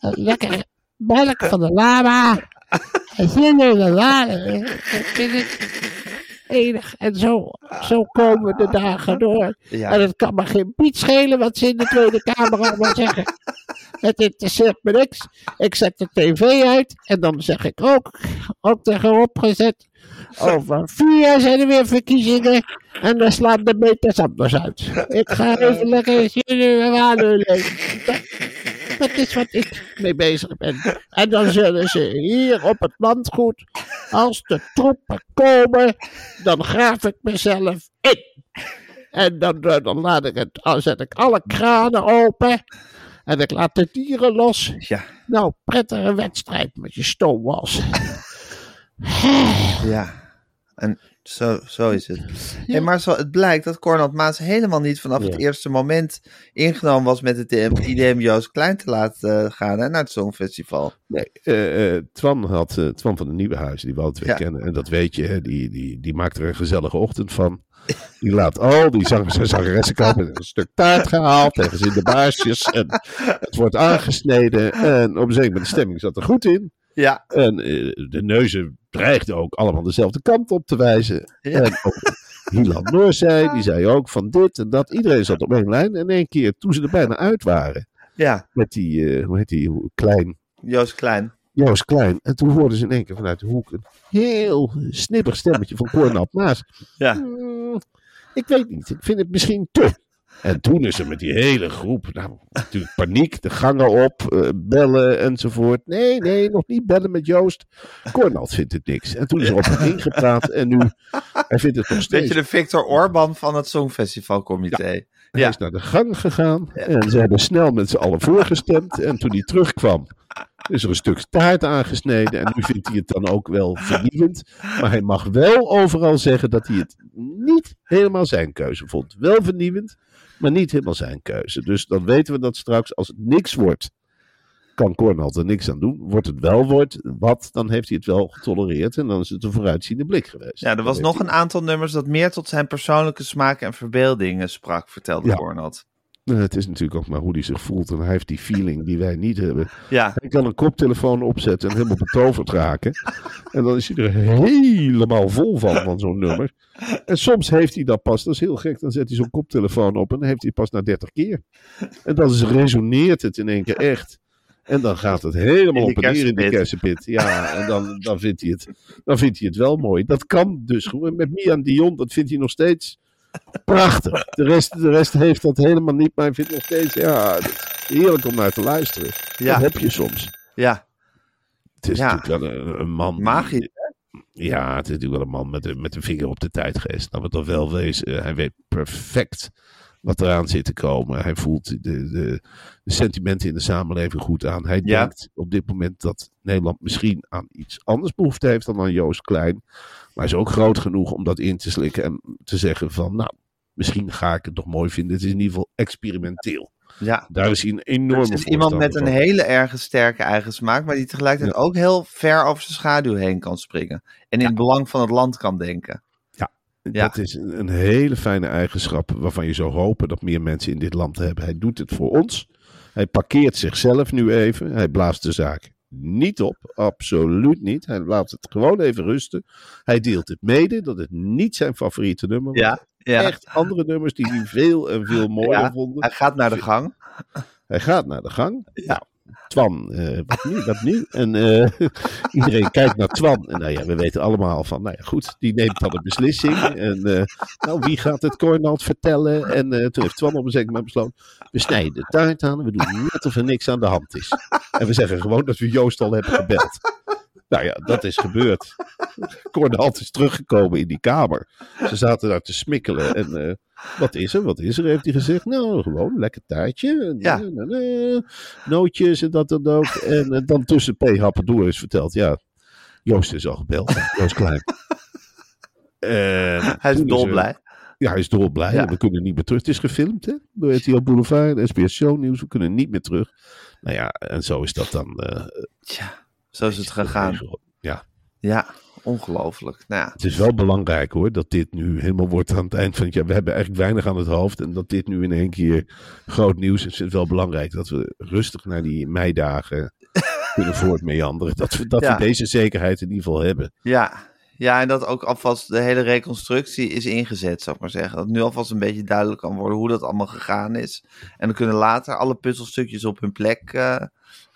[SPEAKER 6] Lekker melk van de lama. En Sjöbelt Waneu. Dat vind ik enig. En zo, zo komen de dagen door.
[SPEAKER 4] Ja.
[SPEAKER 6] En het kan me geen piet schelen wat ze in de Tweede Kamer allemaal zeggen. Het interesseert me niks. Ik zet de tv uit en dan zeg ik ook, ook tegen Rob gezet. Over vier jaar zijn er weer verkiezingen en dan slaan de meters anders uit. Ik ga even lekker jullie radio lezen. Dat, dat is wat ik mee bezig ben. En dan zullen ze hier op het landgoed, als de troepen komen, dan graaf ik mezelf in. En dan, dan, dan laat ik het, dan zet ik alle kranen open. En ik laat de dieren los.
[SPEAKER 4] Ja.
[SPEAKER 6] Nou, prettige wedstrijd met je stoomwals.
[SPEAKER 4] Ja. En zo, zo is het. Hey, maar zo, het blijkt dat Cornald Maas helemaal niet vanaf het eerste moment ingenomen was met het idee om Joost Klein te laten eh, gaan hè, naar het Songfestival.
[SPEAKER 5] Nee, eh, eh, Twan, had, eh, Twan van de Nieuwenhuizen, die we altijd
[SPEAKER 4] Ja.
[SPEAKER 5] kennen. En dat weet je, hè, die, die, die maakt er een gezellige ochtend van. Die laat al die zangers en zangeressen komen. Een stuk taart gehaald, tegen ze in de baarsjes. En het wordt aangesneden. En op een zeker moment de stemming zat er goed in.
[SPEAKER 4] Ja.
[SPEAKER 5] En eh, de neuzen dreigden ook allemaal dezelfde kant op te wijzen.
[SPEAKER 4] Ja.
[SPEAKER 5] En ook Hilan Noor zei, die zei ook van dit en dat. Iedereen zat op één lijn. En één keer, toen ze er bijna uit waren,
[SPEAKER 4] Ja,
[SPEAKER 5] met die, eh, hoe heet die, Klein,
[SPEAKER 4] Joost Klein.
[SPEAKER 5] Joost Klein. En toen hoorden ze in één keer vanuit de hoek een heel snippig stemmetje van Cornald Maas.
[SPEAKER 4] Ja.
[SPEAKER 5] "Hmm, ik weet niet, ik vind het misschien te. En toen is er met die hele groep, nou, natuurlijk paniek, de gangen op, eh, bellen enzovoort. Nee, nee, nog niet bellen met Joost. Cornald vindt het niks. En toen is er op hem ingepraat en nu, hij vindt het nog steeds.
[SPEAKER 4] Weet je, de Victor Orban van het Songfestivalcomité.
[SPEAKER 5] Hij
[SPEAKER 4] Ja.
[SPEAKER 5] is naar de gang gegaan en ze hebben snel met z'n allen voorgestemd. En toen hij terugkwam, is er een stuk taart aangesneden. En nu vindt hij het dan ook wel vernieuwend. Maar hij mag wel overal zeggen dat hij het niet helemaal zijn keuze vond. Wel vernieuwend, maar niet helemaal zijn keuze. Dus dan weten we dat straks, als het niks wordt, kan Cornald er niks aan doen. Wordt het wel wordt, wat, dan heeft hij het wel getolereerd. En dan is het een vooruitziende blik geweest.
[SPEAKER 4] Ja, er was nog
[SPEAKER 5] hij-
[SPEAKER 4] een aantal nummers dat meer tot zijn persoonlijke smaak en verbeeldingen sprak, vertelde
[SPEAKER 5] Ja.
[SPEAKER 4] Cornald.
[SPEAKER 5] Nou, Het is natuurlijk ook maar hoe hij zich voelt. En hij heeft die feeling die wij niet hebben.
[SPEAKER 4] Ja,
[SPEAKER 5] Hij kan een koptelefoon opzetten en helemaal betoverd raken. En dan is hij er helemaal vol van, van zo'n nummer. En soms heeft hij dat pas, dat is heel gek, dan zet hij zo'n koptelefoon op en dan heeft hij pas na 30 keer. En dan resoneert het in één keer echt. En dan gaat het helemaal op en neer in die
[SPEAKER 4] kersenpit.
[SPEAKER 5] Ja, en dan, dan, vindt hij het, dan vindt hij het wel mooi. Dat kan dus gewoon. Met Mian Dion, dat vindt hij nog steeds prachtig. De rest, de rest heeft dat helemaal niet, maar hij vindt nog steeds, ja, heerlijk om naar te luisteren.
[SPEAKER 4] Ja.
[SPEAKER 5] Dat heb je soms.
[SPEAKER 4] ja,
[SPEAKER 5] Het is
[SPEAKER 4] Ja.
[SPEAKER 5] natuurlijk wel een, een man. die-
[SPEAKER 4] magisch.
[SPEAKER 5] Ja, het is natuurlijk wel een man met, een- met een vinger op de tijdgeest. Nou, we toch wel wezen. hij weet perfect wat eraan zit te komen. Hij voelt de, de, de sentimenten in de samenleving goed aan. Hij
[SPEAKER 4] Ja.
[SPEAKER 5] denkt op dit moment dat Nederland misschien aan iets anders behoefte heeft dan aan Joost Klein. Maar hij is ook groot genoeg om dat in te slikken en te zeggen van, nou, misschien ga ik het nog mooi vinden. Het is in ieder geval experimenteel.
[SPEAKER 4] Ja.
[SPEAKER 5] Daar is hij een enorme
[SPEAKER 4] Het is iemand met een hele erge sterke eigen smaak, maar die tegelijkertijd ook heel ver over zijn schaduw heen kan springen. En in het belang van het land kan denken. Ja.
[SPEAKER 5] Dat is een, een hele fijne eigenschap waarvan je zou hopen dat meer mensen in dit land hebben. Hij doet het voor ons. Hij parkeert zichzelf nu even. Hij blaast de zaak niet op. Absoluut niet. Hij laat het gewoon even rusten. Hij deelt het mede dat het niet zijn favoriete nummer was.
[SPEAKER 4] Ja, ja.
[SPEAKER 5] Echt andere nummers die hij veel en veel mooier
[SPEAKER 4] Ja,
[SPEAKER 5] vonden.
[SPEAKER 4] Hij gaat naar de gang.
[SPEAKER 5] Hij gaat naar de gang.
[SPEAKER 4] Ja.
[SPEAKER 5] Twan, eh, wat nu, wat nu? En eh, iedereen kijkt naar Twan. En nou ja, we weten allemaal van, nou ja, goed, die neemt dan een beslissing. En eh, nou, wie gaat het Cornald vertellen? En toen heeft Twan op een zeker moment besloten, we snijden de taart aan we doen net of er niks aan de hand is. En we zeggen gewoon dat we Joost al hebben gebeld. Nou ja, dat is gebeurd. Cornald is teruggekomen in die kamer. Ze zaten daar te smikkelen. En eh, wat is er? Wat is er? Heeft hij gezegd. Nou, gewoon een lekker taartje. En,
[SPEAKER 4] Ja.
[SPEAKER 5] eh, eh, eh, nootjes en dat en ook. En eh, dan tussen P. happen door is verteld. Ja, Joost is al gebeld. Joost Klein. En
[SPEAKER 4] Hij is dolblij.
[SPEAKER 5] ja, hij is dolblij.
[SPEAKER 4] Ja.
[SPEAKER 5] We kunnen niet meer terug. Het is gefilmd, hè? Door RTL Boulevard en SBS Show Nieuws. We kunnen niet meer terug. Nou ja, en zo is dat dan. eh,
[SPEAKER 4] Tja, zo is het gegaan.
[SPEAKER 5] Ja,
[SPEAKER 4] Ja, ongelooflijk. Nou ja,
[SPEAKER 5] het is wel belangrijk hoor, dat dit nu helemaal wordt aan het eind van het jaar. We hebben eigenlijk weinig aan het hoofd. En dat dit nu in één keer groot nieuws is. Het is wel belangrijk dat we rustig naar die meidagen kunnen voortmeanderen. Dat we, dat
[SPEAKER 4] Ja.
[SPEAKER 5] we deze zekerheid in ieder geval hebben.
[SPEAKER 4] ja. ja, en dat ook alvast de hele reconstructie is ingezet, zou ik maar zeggen. Dat nu alvast een beetje duidelijk kan worden hoe dat allemaal gegaan is. En dan kunnen later alle puzzelstukjes op hun plek eh,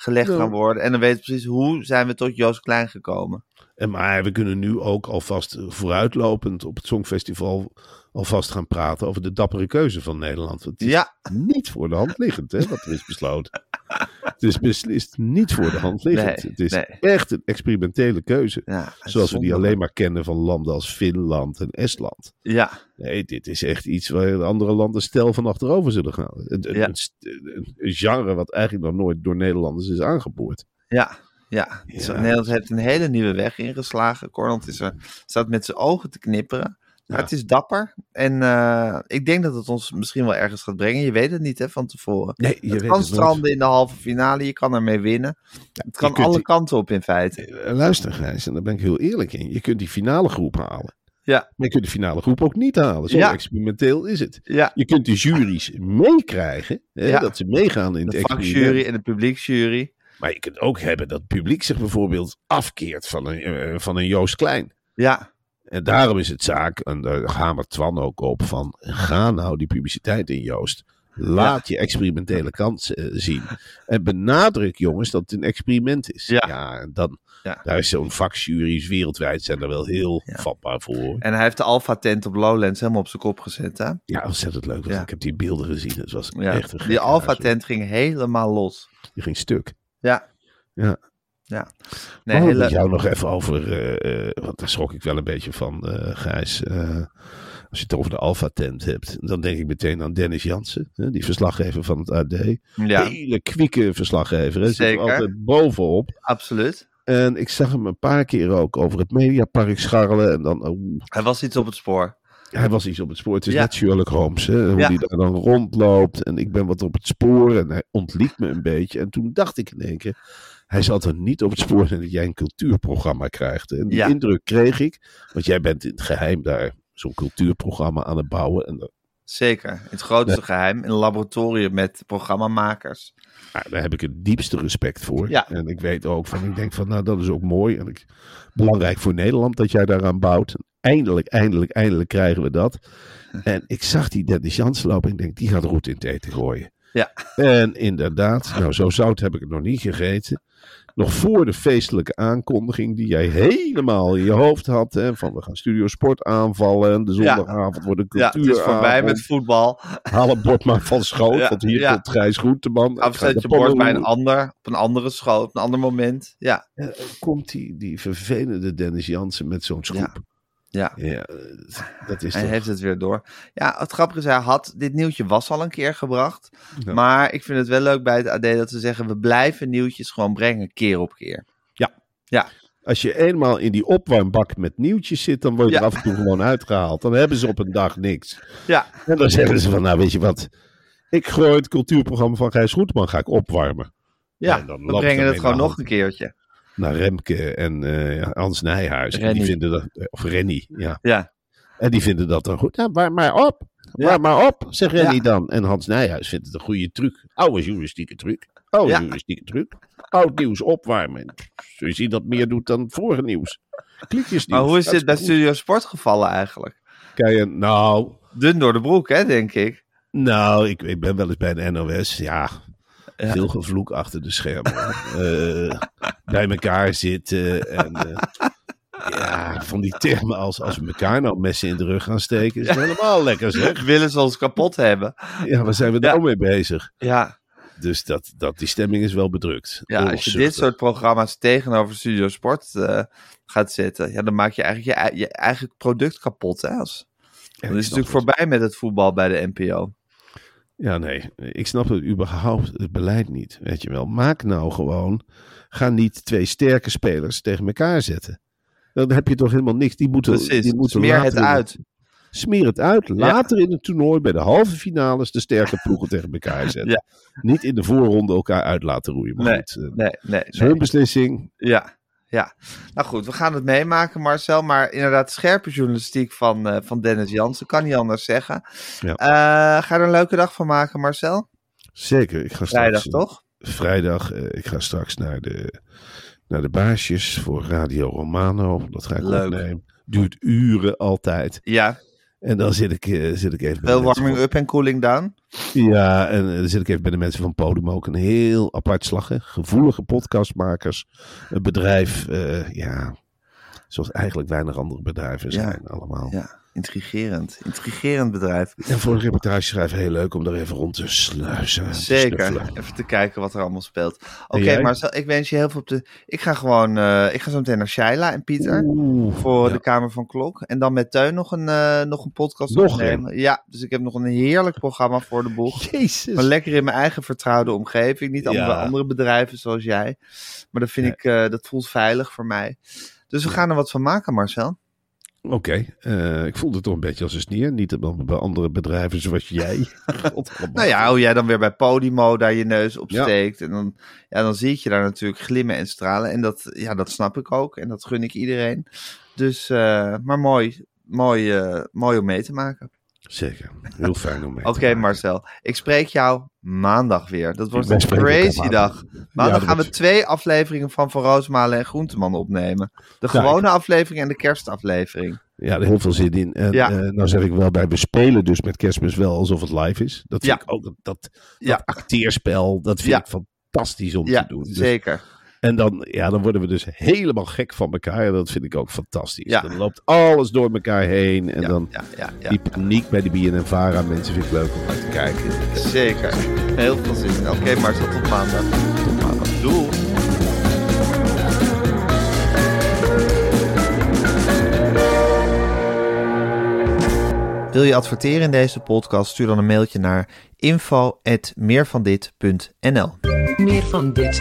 [SPEAKER 4] gelegd
[SPEAKER 5] Ja.
[SPEAKER 4] gaan worden. En dan weten we precies hoe zijn we tot Joost Klein gekomen.
[SPEAKER 5] En maar we kunnen nu ook alvast vooruitlopend op het Songfestival alvast gaan praten over de dappere keuze van Nederland. Want het is
[SPEAKER 4] Ja,
[SPEAKER 5] niet voor de hand liggend, hè, wat er is besloten. het is beslist niet voor de hand liggend.
[SPEAKER 4] Nee,
[SPEAKER 5] het is
[SPEAKER 4] nee.
[SPEAKER 5] echt een experimentele keuze.
[SPEAKER 4] ja
[SPEAKER 5] Zoals we die alleen maar kennen van landen als Finland en Estland.
[SPEAKER 4] Ja,
[SPEAKER 5] Nee, dit is echt iets waar de andere landen stel van achterover zullen gaan. Een,
[SPEAKER 4] Ja.
[SPEAKER 5] genre wat eigenlijk nog nooit door Nederlanders is aangeboord.
[SPEAKER 4] ja, ja. Nederland heeft een hele nieuwe weg ingeslagen. Is er, staat met zijn ogen te knipperen.
[SPEAKER 5] Ja.
[SPEAKER 4] het is dapper. En eh, ik denk dat het ons misschien wel ergens gaat brengen. Je weet het niet hè, van tevoren.
[SPEAKER 5] Nee, je
[SPEAKER 4] het
[SPEAKER 5] weet
[SPEAKER 4] kan
[SPEAKER 5] het nooit.
[SPEAKER 4] stranden in de halve finale. Je kan ermee winnen. het kan alle
[SPEAKER 5] die-
[SPEAKER 4] kanten op in feite.
[SPEAKER 5] Eh, Luister, Gijs, en daar ben ik heel eerlijk in. Je kunt die finale groep halen.
[SPEAKER 4] Ja.
[SPEAKER 5] Maar je kunt de finale groep ook niet halen. Zo
[SPEAKER 4] Ja.
[SPEAKER 5] experimenteel is het.
[SPEAKER 4] Ja,
[SPEAKER 5] Je kunt de juries meekrijgen.
[SPEAKER 4] Ja.
[SPEAKER 5] Dat ze meegaan in het
[SPEAKER 4] de
[SPEAKER 5] experiment.
[SPEAKER 4] vakjury en de publieksjury.
[SPEAKER 5] Maar je kunt ook hebben dat het publiek zich bijvoorbeeld afkeert van een, eh, van een Joost Klein.
[SPEAKER 4] Ja,
[SPEAKER 5] En daarom is het zaak, en daar gaan we Twan ook op, van ga nou die publiciteit in Joost. Laat je experimentele kant eh, zien. En benadruk jongens dat het een experiment is.
[SPEAKER 4] Ja.
[SPEAKER 5] en dan,
[SPEAKER 4] Ja.
[SPEAKER 5] daar is zo'n vakjury's wereldwijd zijn er wel heel vatbaar voor.
[SPEAKER 4] en hij heeft de Alpha tent op Lowlands helemaal op zijn kop gezet. Hè?
[SPEAKER 5] Ja, ontzettend leuk. want. Ik heb die beelden gezien. Het was echt een
[SPEAKER 4] Die Alpha tent ging helemaal los.
[SPEAKER 5] Die ging stuk.
[SPEAKER 4] Ja.
[SPEAKER 5] Ja.
[SPEAKER 4] Ja.
[SPEAKER 5] Nee, oh,
[SPEAKER 4] hele...
[SPEAKER 5] jou nog even over, eh, eh, want daar schrok ik wel een beetje van, eh Gijs. Als je het over de Alpha-tent hebt, dan denk ik meteen aan Dennis Jansen, hè, die verslaggever van het AD.
[SPEAKER 4] Ja,
[SPEAKER 5] Hele kwieke verslaggever, hè, zit er
[SPEAKER 4] Zeker.
[SPEAKER 5] altijd bovenop.
[SPEAKER 4] absoluut.
[SPEAKER 5] En ik zag hem een paar keer ook over het Mediapark scharrelen. En dan, oh,
[SPEAKER 4] Hij was iets op het spoor.
[SPEAKER 5] hij was iets op het spoor. Het is
[SPEAKER 4] Ja.
[SPEAKER 5] net Sherlock Holmes, hè, hoe
[SPEAKER 4] Ja.
[SPEAKER 5] hij daar dan rondloopt. En ik ben wat op het spoor en hij ontliet me een beetje. En toen dacht ik in één keer, hij zal er niet op het spoor zijn dat jij een cultuurprogramma krijgt. En die
[SPEAKER 4] Ja.
[SPEAKER 5] indruk kreeg ik, want jij bent in het geheim daar zo'n cultuurprogramma aan het bouwen. En
[SPEAKER 4] Zeker. Het grootste
[SPEAKER 5] Ja.
[SPEAKER 4] geheim. In een laboratorium met programmamakers.
[SPEAKER 5] nou, daar heb ik het diepste respect voor.
[SPEAKER 4] Ja.
[SPEAKER 5] En ik weet ook van, ik denk van, nou dat is ook mooi. En ik, belangrijk voor Nederland dat jij daaraan bouwt. Eindelijk, eindelijk, eindelijk krijgen we dat. En ik zag die Dennis Jans lopen en ik denk, die gaat roet in het eten gooien.
[SPEAKER 4] Ja.
[SPEAKER 5] En inderdaad, nou zo zout heb ik het nog niet gegeten. Nog voor de feestelijke aankondiging die jij helemaal in je hoofd had. Hè, van we gaan Studio Sport aanvallen. En de zondagavond wordt een
[SPEAKER 4] Ja, het is voorbij met voetbal.
[SPEAKER 5] Haal het bord maar van schoot.
[SPEAKER 4] Ja,
[SPEAKER 5] want hier
[SPEAKER 4] ja.
[SPEAKER 5] komt Gijs Groenteman.
[SPEAKER 4] Afzet
[SPEAKER 5] de
[SPEAKER 4] je bord bij een ander. Op een andere school. Op een ander moment. Ja.
[SPEAKER 5] Dan komt die, die vervelende Dennis Jansen met zo'n schroep.
[SPEAKER 4] Ja.
[SPEAKER 5] Ja, eh, dat is
[SPEAKER 4] Hij
[SPEAKER 5] toch...
[SPEAKER 4] heeft het weer door. Ja, het grappige is, hij had, dit nieuwtje was al een keer gebracht.
[SPEAKER 5] Ja.
[SPEAKER 4] Maar ik vind het wel leuk bij het AD dat ze zeggen, we blijven nieuwtjes gewoon brengen, keer op keer.
[SPEAKER 5] Als je eenmaal in die opwarmbak met nieuwtjes zit, dan word je
[SPEAKER 4] Ja.
[SPEAKER 5] er af en toe gewoon uitgehaald. Dan hebben ze op een dag niks.
[SPEAKER 4] Ja,
[SPEAKER 5] En dan zeggen ze van, nou weet je wat, ik gooi het cultuurprogramma van Gijs Groenteman ga ik opwarmen.
[SPEAKER 4] ja
[SPEAKER 5] en dan
[SPEAKER 4] brengen het gewoon nog een keertje.
[SPEAKER 5] Naar Remke en eh, Hans Nijhuis. En die vinden dat, of Rennie, ja.
[SPEAKER 4] Ja,
[SPEAKER 5] En die vinden dat dan goed. Nou, waar maar op.
[SPEAKER 4] Ja.
[SPEAKER 5] Waar maar op, zegt Rennie
[SPEAKER 4] Ja.
[SPEAKER 5] dan. En Hans Nijhuis vindt het een goede truc. Oude journalistieke truc. Oude
[SPEAKER 4] Ja.
[SPEAKER 5] journalistieke truc. Oud nieuws opwarmen. Zul je zien dat meer doet dan vorige nieuws. Klikjes
[SPEAKER 4] maar hoe is dit bij Studio Sport gevallen eigenlijk?
[SPEAKER 5] Kijk, nou,
[SPEAKER 4] Dun door de broek, hè, denk ik.
[SPEAKER 5] nou ik, ik ben wel eens bij de NOS. Ja, Veel gevloek achter de schermen. Eh, bij elkaar zitten. En, eh, ja, van die termen als als we elkaar nou messen in de rug gaan steken. Is helemaal lekker zeg.
[SPEAKER 4] Willen ze ons kapot hebben?
[SPEAKER 5] Ja, waar zijn we
[SPEAKER 4] Ja.
[SPEAKER 5] nou mee bezig?
[SPEAKER 4] Ja,
[SPEAKER 5] Dus dat, dat, die stemming is wel bedrukt.
[SPEAKER 4] ja als je dit soort programma's tegenover Studio Sport eh, gaat zetten, ja, dan maak je eigenlijk je, je eigen product kapot. Hè? Als,
[SPEAKER 5] Ja, ik
[SPEAKER 4] is natuurlijk voorbij met het voetbal bij de NPO.
[SPEAKER 5] Ja, nee. Ik snap het überhaupt het beleid niet. Weet je wel. Maak nou gewoon. Ga niet twee sterke spelers tegen elkaar zetten. Dan heb je toch helemaal niks. Die moeten,
[SPEAKER 4] Precies,
[SPEAKER 5] die moeten
[SPEAKER 4] smeer het
[SPEAKER 5] in
[SPEAKER 4] uit.
[SPEAKER 5] Smeer het uit. Later in het toernooi bij de halve finales de sterke ploegen tegen elkaar zetten.
[SPEAKER 4] Ja.
[SPEAKER 5] Niet in de voorronde elkaar uit laten roeien. Maar
[SPEAKER 4] Nee,
[SPEAKER 5] goed, eh,
[SPEAKER 4] Nee, nee,
[SPEAKER 5] is
[SPEAKER 4] nee.
[SPEAKER 5] hun beslissing.
[SPEAKER 4] Ja, ja. Nou goed, we gaan het meemaken, Marcel. Maar inderdaad, scherpe journalistiek van, eh, van Dennis Jansen. Kan niet anders zeggen.
[SPEAKER 5] Ja.
[SPEAKER 4] Eh, ga er een leuke dag van maken, Marcel?
[SPEAKER 5] Zeker. Ik ga
[SPEAKER 4] Vrijdag,
[SPEAKER 5] straks, eh,
[SPEAKER 4] toch?
[SPEAKER 5] Vrijdag. eh, ik ga straks naar de, naar de baasjes voor Radio Romano. Dat ga ik
[SPEAKER 4] Leuk.
[SPEAKER 5] opnemen. Duurt uren altijd.
[SPEAKER 4] Ja,
[SPEAKER 5] En dan zit ik, eh, zit ik even mensen
[SPEAKER 4] warming up en cooling down.
[SPEAKER 5] Ja, en eh, dan zit ik even bij de mensen van Podium ook. Een heel apart slag. hè. Gevoelige podcastmakers. Een bedrijf, eh, ja, zoals eigenlijk weinig andere bedrijven
[SPEAKER 4] Ja.
[SPEAKER 5] zijn allemaal.
[SPEAKER 4] Ja, intrigerend. Intrigerend bedrijf.
[SPEAKER 5] En voor een reportage schrijven heel leuk om er even rond te sluizen.
[SPEAKER 4] Zeker. Even te kijken wat er allemaal speelt. Oké,
[SPEAKER 5] jij?
[SPEAKER 4] Marcel, ik wens je heel veel op de... Ik ga gewoon... eh, ik ga zo meteen naar Shaila en Pieter.
[SPEAKER 5] Oeh,
[SPEAKER 4] voor
[SPEAKER 5] ja.
[SPEAKER 4] de Kamer van Klok. En dan met Teun nog een, eh, nog een podcast
[SPEAKER 5] Nog
[SPEAKER 4] opnemen. Ja, dus ik heb nog een heerlijk programma voor de boeg.
[SPEAKER 5] Jezus.
[SPEAKER 4] Maar lekker in mijn eigen vertrouwde omgeving. Niet allemaal
[SPEAKER 5] Ja.
[SPEAKER 4] bij andere bedrijven zoals jij. Maar dat vind ik, eh, dat voelt veilig voor mij. Dus we gaan er wat van maken, Marcel.
[SPEAKER 5] Oké, eh, ik voelde het toch een beetje als een sneer. Niet bij andere bedrijven zoals jij.
[SPEAKER 4] Nou ja, hoe jij dan weer bij Podimo daar je neus op
[SPEAKER 5] Ja.
[SPEAKER 4] steekt. En dan, ja, dan zie ik je daar natuurlijk glimmen en stralen. En dat, ja, dat snap ik ook. En dat gun ik iedereen. Dus, eh, maar mooi, mooi, eh, mooi om mee te maken.
[SPEAKER 5] Zeker, heel fijn om mee
[SPEAKER 4] Oké. Marcel. Ik spreek jou maandag weer. Dat wordt een crazy dag. Maandag gaan we twee afleveringen van Van Roosmalen en Groenteman opnemen. De gewone aflevering en de kerstaflevering.
[SPEAKER 5] Ja, er heel veel zin in. En
[SPEAKER 4] Ja.
[SPEAKER 5] eh, nou zeg ik wel bij, we spelen dus met kerstmis wel alsof het live is. Dat vind ik ook, dat, dat, acteerspel, dat vind ik fantastisch om te doen. Dus-
[SPEAKER 4] zeker.
[SPEAKER 5] En dan, ja, dan worden we dus helemaal gek van elkaar. En dat vind ik ook fantastisch.
[SPEAKER 4] Ja.
[SPEAKER 5] Dan loopt alles door elkaar heen. En
[SPEAKER 4] Ja,
[SPEAKER 5] dan
[SPEAKER 4] ja, ja, ja.
[SPEAKER 5] die paniek bij de BNN-Vara mensen vind ik leuk om naar te kijken.
[SPEAKER 4] Zeker. Heel veel zin in. Oké, Marcel, tot maandag. Tot maandag. Doei. Wil je adverteren in deze podcast? Stuur dan een mailtje naar info@meervandit.nl.
[SPEAKER 7] Meer van dit.